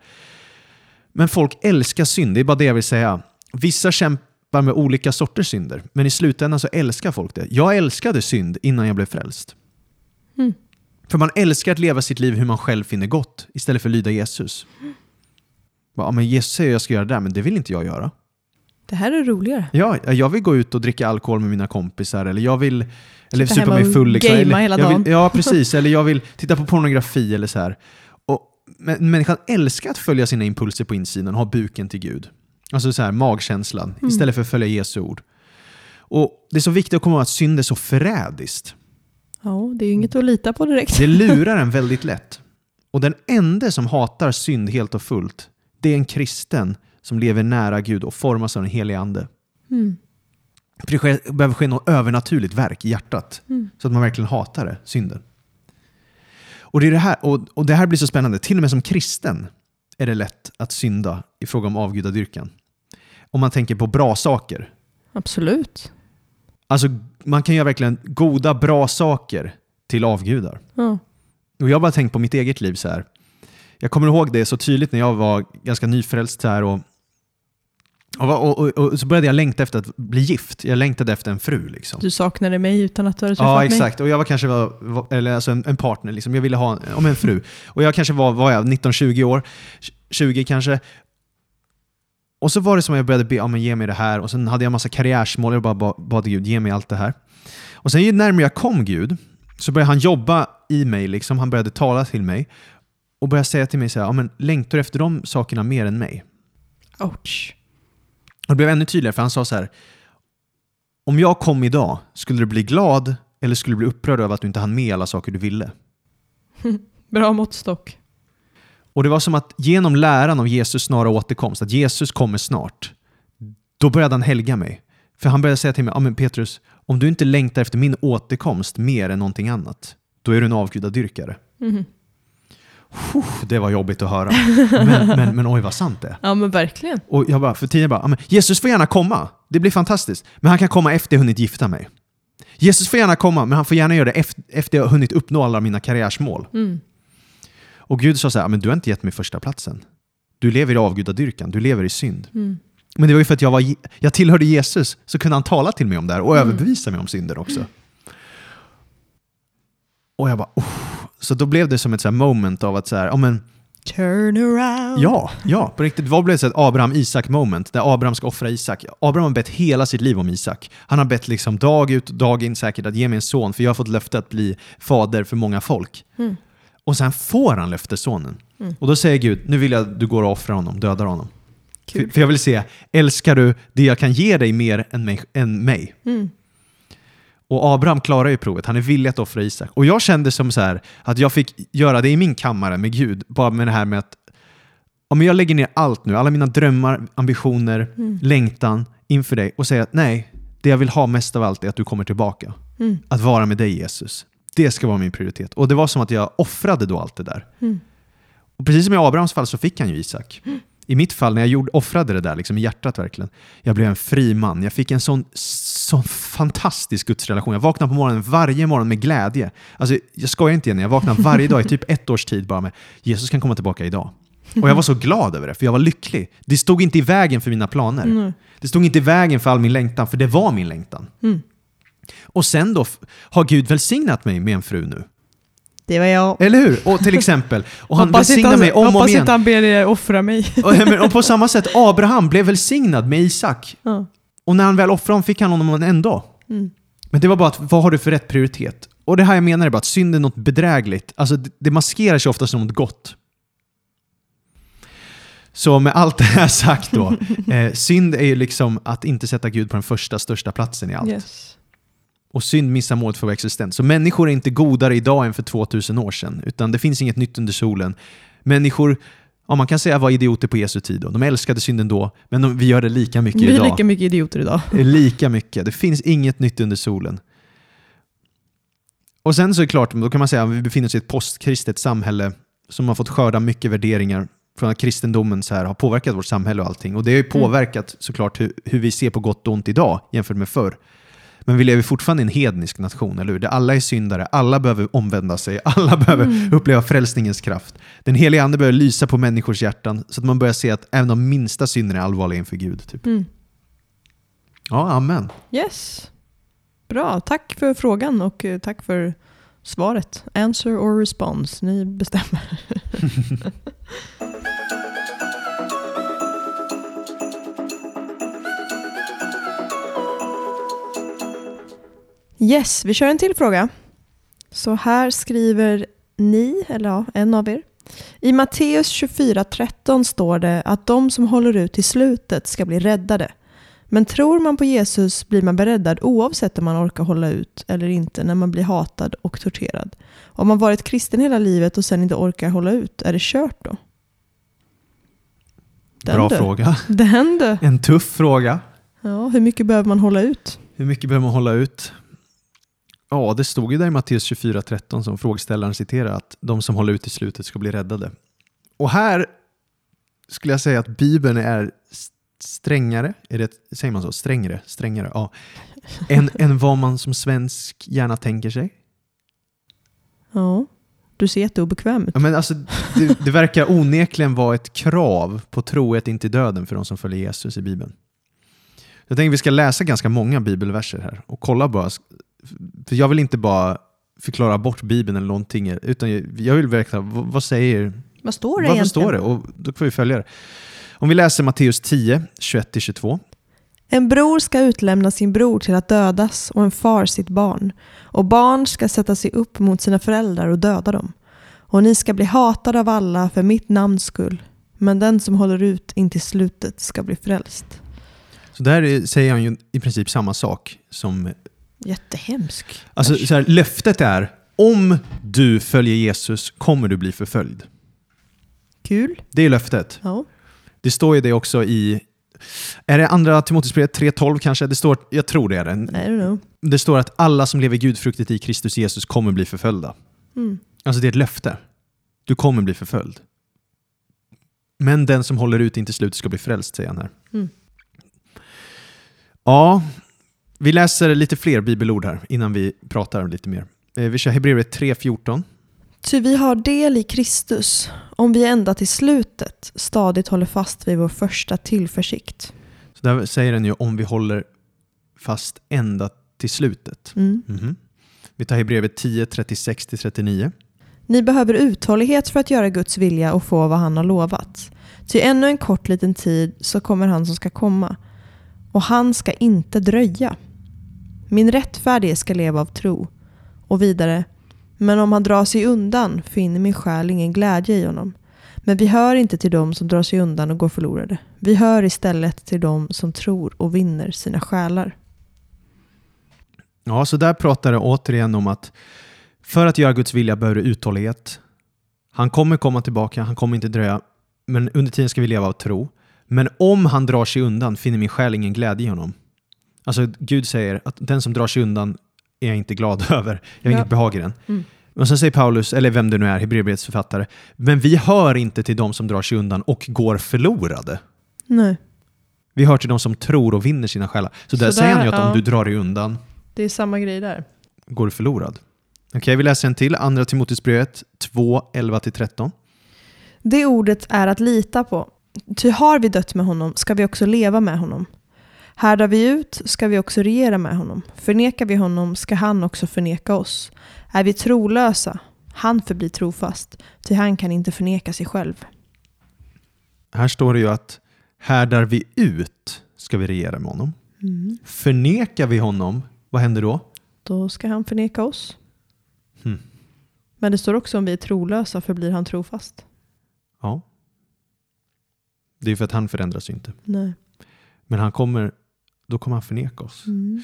Men folk älskar synd, det är bara det jag vill säga. Vissa kämpar med olika sorters synder, men i slutändan så älskar folk det. Jag älskade synd innan jag blev frälst. Mm. För man älskar att leva sitt liv hur man själv finner gott, istället för att lyda Jesus. Ja, men Jesus säger att jag ska göra det där, men det vill inte jag göra. Det här är roligare. Ja, jag vill gå ut och dricka alkohol med mina kompisar eller jag vill eller supa mig full. Liksom. gamea eller, hela dagen. Vill, ja, *laughs* precis. Eller jag vill titta på pornografi eller så här. Och, men människan älskar att följa sina impulser på insidan och ha buken till Gud. Alltså så här, magkänslan, Mm. istället för att följa Jesu ord. Och Det är så viktigt att komma ihåg att synd är så förrädiskt. Ja, det är ju inget att lita på direkt. Det lurar en väldigt lätt. Och den enda som hatar synd helt och fullt, det är en kristen som lever nära Gud och formas av den helige Ande. Mm. För det sker, behöver ske något övernaturligt verk i hjärtat. Mm. Så att man verkligen hatar det, synden. Och det, är det, här, och, och det här blir så spännande. Till och med som kristen är det lätt att synda i fråga om avgudadyrkan. Om man tänker på bra saker. Absolut. Alltså, man kan göra verkligen goda, bra saker till avgudar. Ja. Och jag har bara tänkt på mitt eget liv så här. Jag kommer ihåg det så tydligt när jag var ganska nyfrälst så här och, och, och, och, så började jag längta efter att bli gift. Jag längtade efter en fru. Liksom. Du saknade mig utan att du hade träffat Ja, mig. exakt. Och jag var kanske var, var- eller alltså en, en partner. Liksom. Jag ville ha en, om en fru. Och jag kanske var, var jag 19-20 år. 20 kanske. Och så var det som att jag började be, ja, men ge mig det här. Och sen hade jag massa karriärsmål. Jag bara ba- bad Gud, ge mig allt det här. Och sen ju närmare jag kom Gud, så började han jobba i mig. Liksom. Han började tala till mig. Och började säga till mig så här, ja, men längtar du efter de sakerna mer än mig? Ouch. Och det blev ännu tydligare för han sa så här. Om jag kom idag, skulle du bli glad eller skulle du bli upprörd över att du inte hann med alla saker du ville? *laughs* Bra måttstock. Och det var som att genom läran av Jesus snara återkomst, att Jesus kommer snart, då började han helga mig. För han började säga till mig, ja men Petrus, om du inte längtar efter min återkomst mer än någonting annat, då är du en avgudadyrkare. Mhm. Puh, det var jobbigt att höra. Men, men, men oj vad sant det är. *laughs* Ja men verkligen. Och jag bara, för tiden bara, "Ja, men Jesus får gärna komma. Det blir fantastiskt. Men han kan komma efter jag hunnit gifta mig. Jesus får gärna komma, men han får gärna göra det efter, efter jag hunnit uppnå alla mina karriärsmål. Mm. Och Gud sa så här, "Ja, men du har inte gett mig första platsen. Du lever i avgudadyrkan, du lever i synd. Mm. Men det var ju för att jag, var, jag tillhörde Jesus, så kunde han tala till mig om det här och Mm. överbevisa mig om synden också. Och jag bara, oh. Så då blev det som ett så moment av att så här, ja men Turn around. Ja, ja, på riktigt. Vad blev det ett Abraham-Isak moment där Abraham ska offra Isak? Abraham har bett hela sitt liv om Isak. Han har bett liksom dag ut och dag in säkert att ge mig en son för jag har fått löfte att bli fader för många folk. Mm. Och sen får han löftessonen. Mm. Och då säger Gud, nu vill jag att du går och offrar honom, dödar honom. För, Kul. för jag vill se, älskar du det jag kan ge dig mer än mig? Än mig? Mm. Och Abraham klarar ju provet, han är villig att offra Isak. Och jag kände som så här, att jag fick göra det i min kammare med Gud, bara med det här med att om jag lägger ner allt nu, alla mina drömmar, ambitioner, Mm. längtan inför dig och säger att nej, det jag vill ha mest av allt är att du kommer tillbaka. Mm. Att vara med dig Jesus. Det ska vara min prioritet. Och det var som att jag offrade då allt det där. Mm. Och precis som i Abrahams fall så fick han ju Isak. I mitt fall, när jag gjorde, offrade det där liksom, i hjärtat verkligen, jag blev en fri man. Jag fick en sån, sån fantastisk gudsrelation. Jag vaknade på morgonen varje morgon med glädje. Alltså, jag skojar inte igen, jag vaknade varje dag i typ ett års tid bara med Jesus kan komma tillbaka idag. Och jag var så glad över det, för jag var lycklig. Det stod inte i vägen för mina planer. Mm. Det stod inte i vägen för all min längtan, för det var min längtan. Mm. Och sen då har Gud välsignat mig med en fru nu. Det var jag. Eller hur? Och till exempel, och han Hoppas välsignar han- mig om och om Hoppas igen. inte han ber er offra mig. Och, men, och på samma sätt, Abraham blev välsignad med Isak. ja. Och när han väl offrade honom fick han honom ändå. Mm. Men det var bara att, vad har du för rätt prioritet? Och det här jag menar är bara att synd är något bedrägligt. Alltså det, det maskerar sig ofta som något gott. Så med allt det här sagt då, *laughs* eh, synd är ju liksom att inte sätta Gud på den första, största platsen i allt. Yes. Och synd missar målet för vår existens. Så människor är inte godare idag än för 2000 år sedan, utan det finns inget nytt under solen. Människor, ja, man kan säga var idioter på Jesu tid. Då. De älskade synden då, men de, vi gör det lika mycket Vi är idag. lika mycket idioter idag. Lika mycket. Det finns inget nytt under solen. Och sen så är det klart, då kan man säga att vi befinner oss i ett postkristet samhälle som har fått skörda mycket värderingar från att kristendomen så här har påverkat vårt samhälle och allting. Och det har ju påverkat såklart hur, hur vi ser på gott och ont idag jämfört med förr. Men vi lever fortfarande i en hednisk nation, eller hur? Där alla är syndare, alla behöver omvända sig, *laughs* alla behöver uppleva frälsningens kraft. Den heliga ande behöver lysa på människors hjärtan så att man börjar se att även de minsta synderna är allvarliga inför Gud. Typ. Mm. Ja, amen. Yes. Bra, tack för frågan och eh, tack för svaret. Answer or response, ni bestämmer. *laughs* Yes, vi kör en till fråga. Så här skriver ni, eller ja, en av er. I Matteus 24.13 står det att de som håller ut till slutet ska bli räddade. Men tror man på Jesus blir man beräddad oavsett om man orkar hålla ut eller inte när man blir hatad och torterad. Om man varit kristen hela livet och sen inte orkar hålla ut, är det kört då? Den Bra du. fråga. Den du. En tuff fråga. Ja, hur mycket behöver man hålla ut? Hur mycket behöver man hålla ut? Ja, det stod ju där i Matteus 24.13 som frågeställaren citerar att de som håller ut i slutet ska bli räddade. Och här skulle jag säga att Bibeln är strängare, är det, säger man så? Strängare? Strängare? Ja. Än, än vad man som svensk gärna tänker sig. Ja, du ser jätteobekväm ut. Ja, men alltså, det, det verkar onekligen vara ett krav på trohet in till döden för de som följer Jesus i Bibeln. Jag tänker att vi ska läsa ganska många bibelverser här och kolla bara. För jag vill inte bara förklara bort Bibeln eller någonting, utan jag vill verkligen, vad, vad säger, Vad står det egentligen? står det? Och då får vi följa det. Om vi läser Matteus 10, 21-22. En bror ska utlämna sin bror till att dödas och en far sitt barn. Och barn ska sätta sig upp mot sina föräldrar och döda dem. Och ni ska bli hatade av alla för mitt namns skull. Men den som håller ut in till slutet ska bli frälst. Så där är- säger han ju i princip samma sak som Jättehemsk. Alltså, så här, löftet är, om du följer Jesus kommer du bli förföljd. Kul. Det är löftet. Ja. Det står ju det också i, är det andra Timoteusbrevet 3.12 kanske? Det står, jag tror det är det. I don't know. Det står att alla som lever gudfruktigt i Kristus Jesus kommer bli förföljda. Mm. Alltså det är ett löfte. Du kommer bli förföljd. Men den som håller ut in till slutet ska bli frälst, säger han här. Mm. Ja, vi läser lite fler bibelord här innan vi pratar lite mer. Eh, Vi kör Hebreerbrevet 3.14. Ty vi har del i Kristus om vi ända till slutet stadigt håller fast vid vår första tillförsikt. Så där säger den ju om vi håller fast ända till slutet. Mm. Mhm. Vi tar Hebreerbrevet 10, 36-39. Ni behöver uthållighet för att göra Guds vilja och få vad han har lovat. Ty ännu en kort liten tid så kommer han som ska komma. Och han ska inte dröja. Min rättfärdige ska leva av tro. Och vidare. Men om han drar sig undan finner min själ ingen glädje i honom. Men vi hör inte till dem som drar sig undan och går förlorade. Vi hör istället till dem som tror och vinner sina själar. Ja, så där pratar det återigen om att för att göra Guds vilja behöver du uthållighet. Han kommer komma tillbaka, han kommer inte dröja, men under tiden ska vi leva av tro. Men om han drar sig undan finner min själ ingen glädje i honom. Alltså Gud säger att den som drar sig undan är jag inte glad *laughs* över. Jag har Ja. inget behag i den. Mm. Men sen säger Paulus, eller vem det nu är, Hebreerbrevets författare, men vi hör inte till de som drar sig undan och går förlorade. Nej, Vi hör till de som tror och vinner sina själar. Så där Så säger där, han ju att ja. om du drar dig undan det är samma grej där. går du förlorad. Okej, vi läser en till. Andra Timoteusbrevet 2, 11-13. Det ordet är att lita på. Ty har vi dött med honom ska vi också leva med honom. Härdar vi ut ska vi också regera med honom. Förnekar vi honom ska han också förneka oss. Är vi trolösa? Han förblir trofast, ty han kan inte förneka sig själv. Här står det ju att härdar vi ut ska vi regera med honom. Mm. Förnekar vi honom, vad händer då? Då ska han förneka oss. Hmm. Men det står också om vi är trolösa förblir han trofast. Ja. Det är för att han förändras ju inte. Nej. Men han kommer, då kommer han förneka oss. Mm.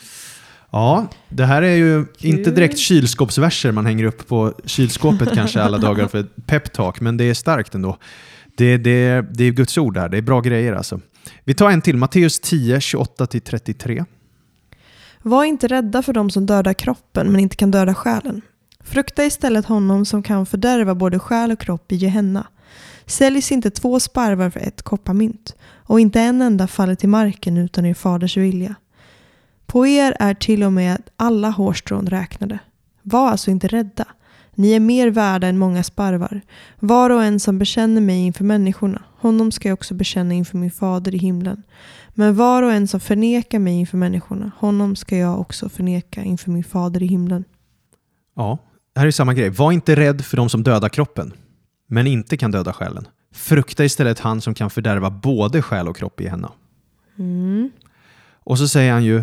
Ja, det här är ju Kul. inte direkt kylskåpsverser man hänger upp på kylskåpet kanske alla *laughs* dagar för peptalk, men det är starkt ändå. Det, det, det är Guds ord här, det är bra grejer alltså. Vi tar en till, Matteus 10, 28-33. Var inte rädda för dem som dödar kroppen men inte kan döda själen. Frukta istället honom som kan fördärva både själ och kropp i Gehenna. Säljs inte två sparvar för ett kopparmynt och inte en enda faller till marken utan er faders vilja. På er är till och med alla hårstrån räknade. Var alltså inte rädda. Ni är mer värda än många sparvar. Var och en som bekänner mig inför människorna, honom ska jag också bekänna inför min fader i himlen. Men var och en som förnekar mig inför människorna, honom ska jag också förneka inför min fader i himlen. Ja, här är samma grej. Var inte rädd för de som dödar kroppen, men inte kan döda själen. Frukta istället han som kan fördärva både själ och kropp i henne. Mm. Och så säger han ju,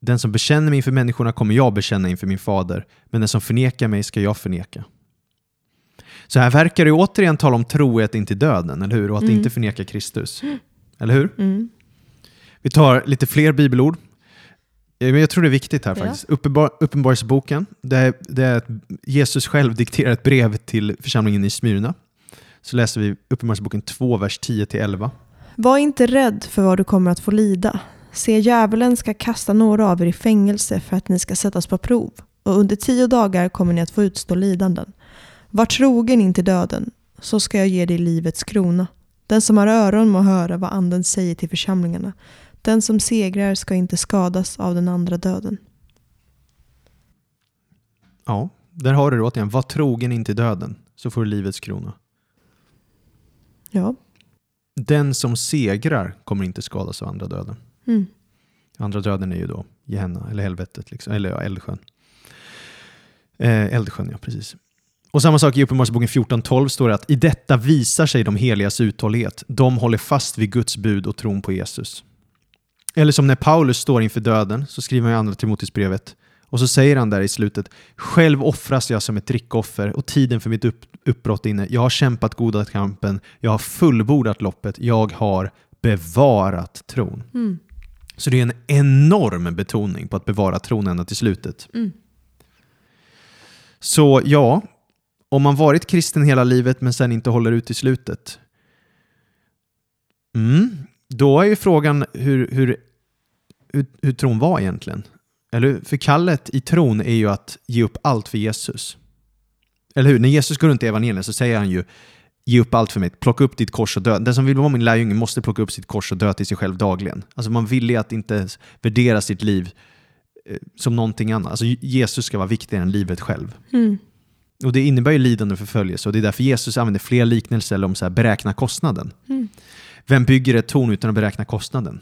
den som bekänner mig inför människorna kommer jag bekänna inför min fader, men den som förnekar mig ska jag förneka. Så här verkar det återigen tala om trohet till döden, eller hur? Och att Mm. inte förneka Kristus. Eller hur? Mm. Vi tar lite fler bibelord. Eh, jag tror det är viktigt här Ja. faktiskt. Uppenbar, uppenbarelseboken, det är, det är att Jesus själv dikterar ett brev till församlingen i Smyrna. Så läser vi Uppenbarelseboken 2, vers 10-11. Var inte rädd för vad du kommer att få lida. Se, djävulen ska kasta några av er i fängelse för att ni ska sättas på prov. Och under tio dagar kommer ni att få utstå lidanden. Var trogen in till döden, så ska jag ge dig livets krona. Den som har öron må höra vad anden säger till församlingarna. Den som segrar ska inte skadas av den andra döden. Ja, där har du det återigen. Var trogen in till döden, så får du livets krona. Ja. Den som segrar kommer inte skadas av andra döden. Mm. Andra döden är ju då Gehenna, eller helvetet, liksom. eller ja, eldsjön. Eh, eldsjön, ja precis. Och samma sak i Uppenbarelseboken 14.12 står det att i detta visar sig de heligas uthållighet. De håller fast vid Guds bud och tron på Jesus. Eller som när Paulus står inför döden, så skriver han i andra Timoteusbrevet, och så säger han där i slutet, själv offras jag som ett drickoffer och tiden för mitt upp, uppbrott inne. Jag har kämpat goda kampen, jag har fullbordat loppet, jag har bevarat tron. Mm. Så det är en enorm betoning på att bevara tron ända till slutet. Mm. Så ja, om man varit kristen hela livet men sen inte håller ut i slutet. Mm, då är ju frågan hur, hur, hur, hur tron var egentligen. Eller hur? För kallet i tron är ju att ge upp allt för Jesus. Eller hur? När Jesus går runt i evangelien så säger han ju Ge upp allt för mig, plocka upp ditt kors och dö. Den som vill vara min lärjunge måste plocka upp sitt kors och dö till sig själv dagligen. Alltså man vill ju att inte värdera sitt liv eh, som någonting annat. Alltså Jesus ska vara viktigare än livet själv. Mm. Och det innebär ju lidande och förföljelse och det är därför Jesus använder fler liknelser om så här, beräkna kostnaden. Mm. Vem bygger ett torn utan att beräkna kostnaden?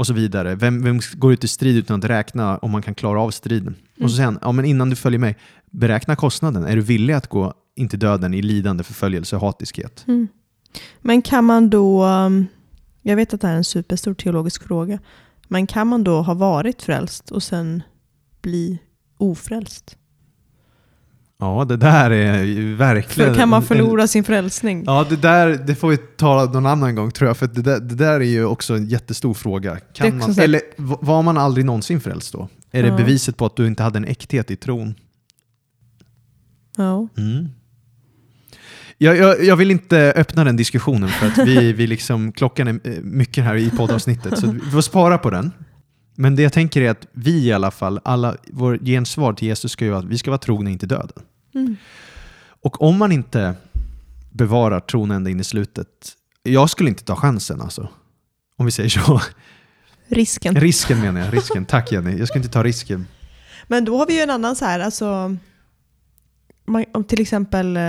Och så vidare. Vem, vem går ut i strid utan att räkna om man kan klara av striden? Och så säger han, ja, men innan du följer mig, beräkna kostnaden. Är du villig att gå in till döden i lidande, förföljelse och hatiskhet? Mm. Men kan man då, um, jag vet att det här är en superstor teologisk fråga, men kan man då ha varit frälst och sen bli ofrälst? Ja, det där är ju verkligen... För kan man en- förlora sin frälsning? Ja, det där det får vi tala någon annan gång tror jag, för det där, det där är ju också en jättestor fråga. Det Kan man, så eller var man aldrig någonsin frälst då? Är det Ja. beviset på att du inte hade en äkthet i tron? Ja. Mm. Jag, jag, jag vill inte öppna den diskussionen för att vi, *laughs* vi liksom, klockan är eh, mycket här i poddavsnittet, så vi får spara på den. Men det jag tänker är att vi i alla fall, alla, vår gensvar till Jesus ska ju vara att vi ska vara trogna in till döden. Mm. Och om man inte bevarar tron ända in i slutet, jag skulle inte ta chansen alltså. Om vi säger så. Risken. Risken menar jag, risken. Tack *laughs* Jenny. Jag skulle inte ta risken. Men då har vi ju en annan så här, alltså, man, om till exempel eh,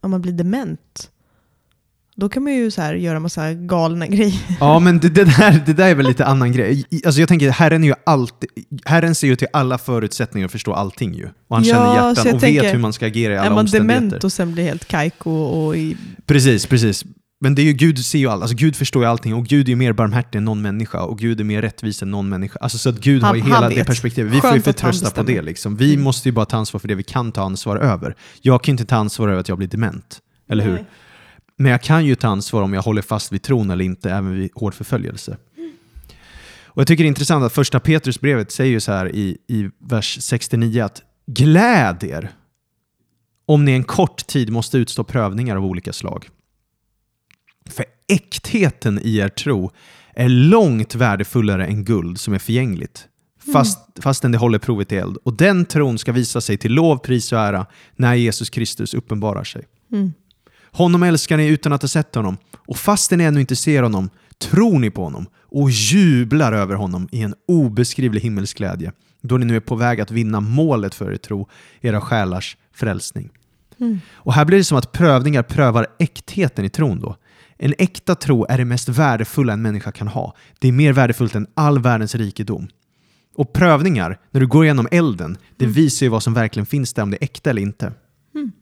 om man blir dement. Då kan man ju så här göra massa galna *laughs* grejer. Ja, men det, det, där, det där är väl lite annan grej. Alltså jag tänker, Herren, är ju alltid, Herren ser ju till alla förutsättningar och förstår allting ju. Och han Ja, känner hjärtan och tänker, vet hur man ska agera i Är alla man omständigheter. dement och sen blir helt kajko och i... Precis, precis. Men det är ju Gud ser ju allt. Alltså Gud förstår ju allting och Gud är ju mer barmhärtig än någon människa och Gud är mer rättvis än någon människa. Alltså så att Gud Han- har ju hela det vet. perspektivet. Vi får ju Skönt att han förtrösta på det liksom. Vi Mm. måste ju bara ta ansvar för det vi kan ta ansvar över. Jag kan ju inte ta ansvar över att jag blir dement. Eller hur? Men jag kan ju ta ansvar om jag håller fast vid tron eller inte, även vid hård förföljelse. Och Jag tycker det är intressant att första Petrusbrevet säger ju så här i, i vers 69 att gläd er om ni en kort tid måste utstå prövningar av olika slag. För äktheten i er tro är långt värdefullare än guld som är förgängligt, fast, fastän det håller provet i eld. Och den tron ska visa sig till lov, pris och ära när Jesus Kristus uppenbarar sig. Mm. Honom älskar ni utan att ha sett honom, och fastän ni ännu inte ser honom tror ni på honom och jublar över honom i en obeskrivlig himmelsk glädje, då ni nu är på väg att vinna målet för er tro, era själars frälsning. Mm. Och här blir det som att prövningar prövar äktheten i tron då. En äkta tro är det mest värdefulla en människa kan ha. Det är mer värdefullt än all världens rikedom. Och prövningar, när du går igenom elden, det visar ju vad som verkligen finns där, om det är äkta eller inte. Mm.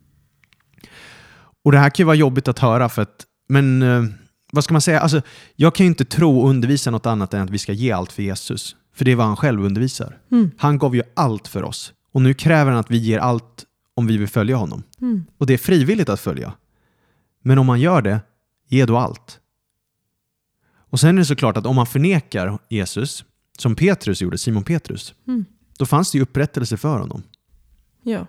Och det här kan ju vara jobbigt att höra, för att, men eh, vad ska man säga? Alltså, jag kan ju inte tro och undervisa något annat än att vi ska ge allt för Jesus. För det är vad han själv undervisar. Mm. Han gav ju allt för oss. Och nu kräver han att vi ger allt om vi vill följa honom. Mm. Och det är frivilligt att följa. Men om man gör det, ge då allt. Och sen är det såklart att om man förnekar Jesus, som Petrus gjorde, Simon Petrus, Mm. då fanns det ju upprättelse för honom. Ja.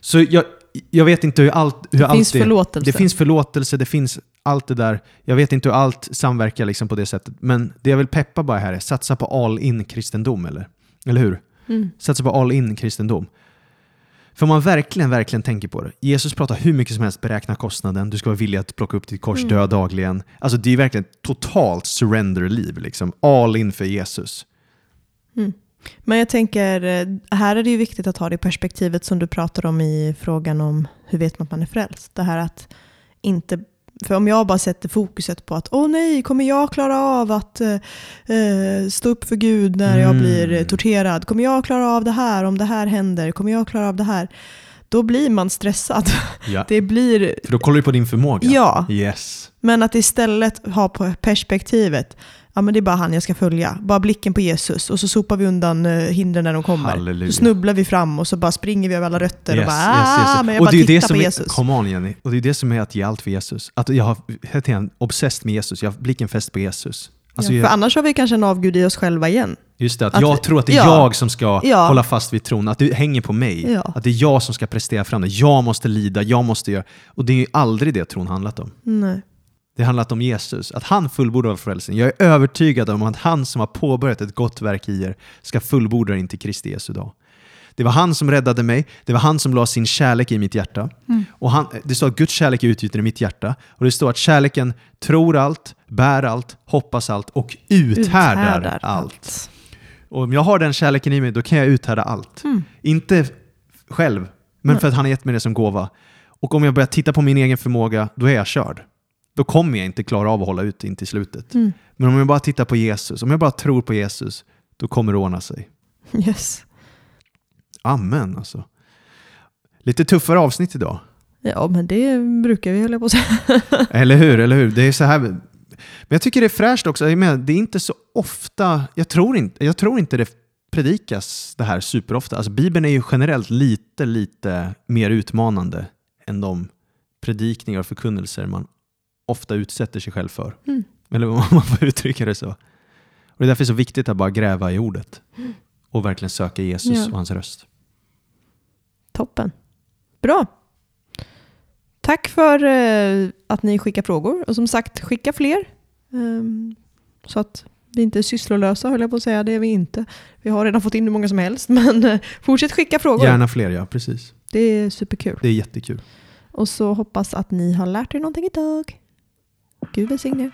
Så jag, jag vet inte hur allt, hur Det allt finns förlåtelse. Det finns förlåtelse, det finns allt det där. Jag vet inte hur allt samverkar liksom på det sättet. Men det jag vill peppa bara här är satsa på all in kristendom, eller? Eller hur? Mm. Satsa på all in kristendom. För om man verkligen, verkligen tänker på det. Jesus pratar hur mycket som helst, beräkna kostnaden, du ska vara villig att plocka upp ditt kors, Mm. dö dagligen. Alltså det är verkligen totalt surrender-liv, liksom. All in för Jesus. Men jag tänker, eh, här är det ju viktigt att ha det perspektivet som du pratar om i frågan om hur vet man att man är frälst. Det här att inte för om jag bara sätter fokuset på att åh nej, kommer jag klara av att eh, eh, stå upp för Gud när jag Mm. blir eh, torterad? Kommer jag klara av det här om det här händer? Kommer jag klara av det här? Då blir man stressad. *laughs* Ja. Det blir, För då kollar du på din förmåga. ja, Yes. men att istället ha på perspektivet, ja men det är bara han jag ska följa. Bara blicken på Jesus och så sopar vi undan eh, hindren när de kommer. Halleluja. Så snubblar vi fram och så bara springer vi över alla rötter och Yes, bara yes, yes, yes. ah, men jag Och bara det är ju det tittar som på är, Jesus. Come on Jenny. Och det är det som är att ge allt för Jesus. Att jag har helt enkelt obsessed med Jesus. Jag har blicken fäst på Jesus. Alltså, ja, jag, för annars har vi kanske en avgud i oss själva igen. just det, att, att- jag tror att det är ja. jag som ska Ja. hålla fast vid tron. Att det hänger på mig. Att det är jag som ska prestera fram det. Jag måste lida, jag måste göra. Och det är ju aldrig det tron handlat om. Nej. Det har handlat om Jesus, att han fullbordar frälsningen. Jag är övertygad om att han som har påbörjat ett gott verk i er ska fullborda det in till Kristi Jesu dag. Det var han som räddade mig, det var han som la sin kärlek i mitt hjärta. Och han, det står att Guds kärlek är utgjuten i mitt hjärta. Och det står att kärleken tror allt, bär allt, hoppas allt och uthärdar, allt. Och om jag har den kärleken i mig, då kan jag uthärda allt. Mm. Inte själv, men för att han har gett mig det som gåva. Och om jag börjar titta på min egen förmåga, då är jag körd. Då kommer jag inte klara av att hålla ut in till slutet. Mm. Men om jag bara tittar på Jesus, om jag bara tror på Jesus, då kommer det ordna sig. *laughs* Yes. Amen alltså. Lite tuffare avsnitt idag. Ja, men det brukar vi hålla på att säga. *laughs* Eller hur? Eller hur? Det är så här. Men jag tycker det är fräscht också. Menar, det är inte så ofta, jag tror inte, jag tror inte det predikas det här superofta. Alltså, Bibeln är ju generellt lite, lite mer utmanande än de predikningar och förkunnelser man ofta utsätter sig själv för. Mm. Eller om man får uttrycka det så. Och det är därför det är så viktigt att bara gräva i ordet och verkligen söka Jesus Ja. och hans röst. Toppen. Bra. Tack för eh, att ni skickar frågor. Och som sagt, skicka fler. Ehm, så att vi inte är sysslolösa, höll jag på att säga. Det är vi inte. Vi har redan fått in hur många som helst. *laughs* Men eh, fortsätt skicka frågor. Gärna fler, ja. Precis. Det är superkul. Det är jättekul. Och så hoppas att ni har lärt er någonting idag. Gud välsigne.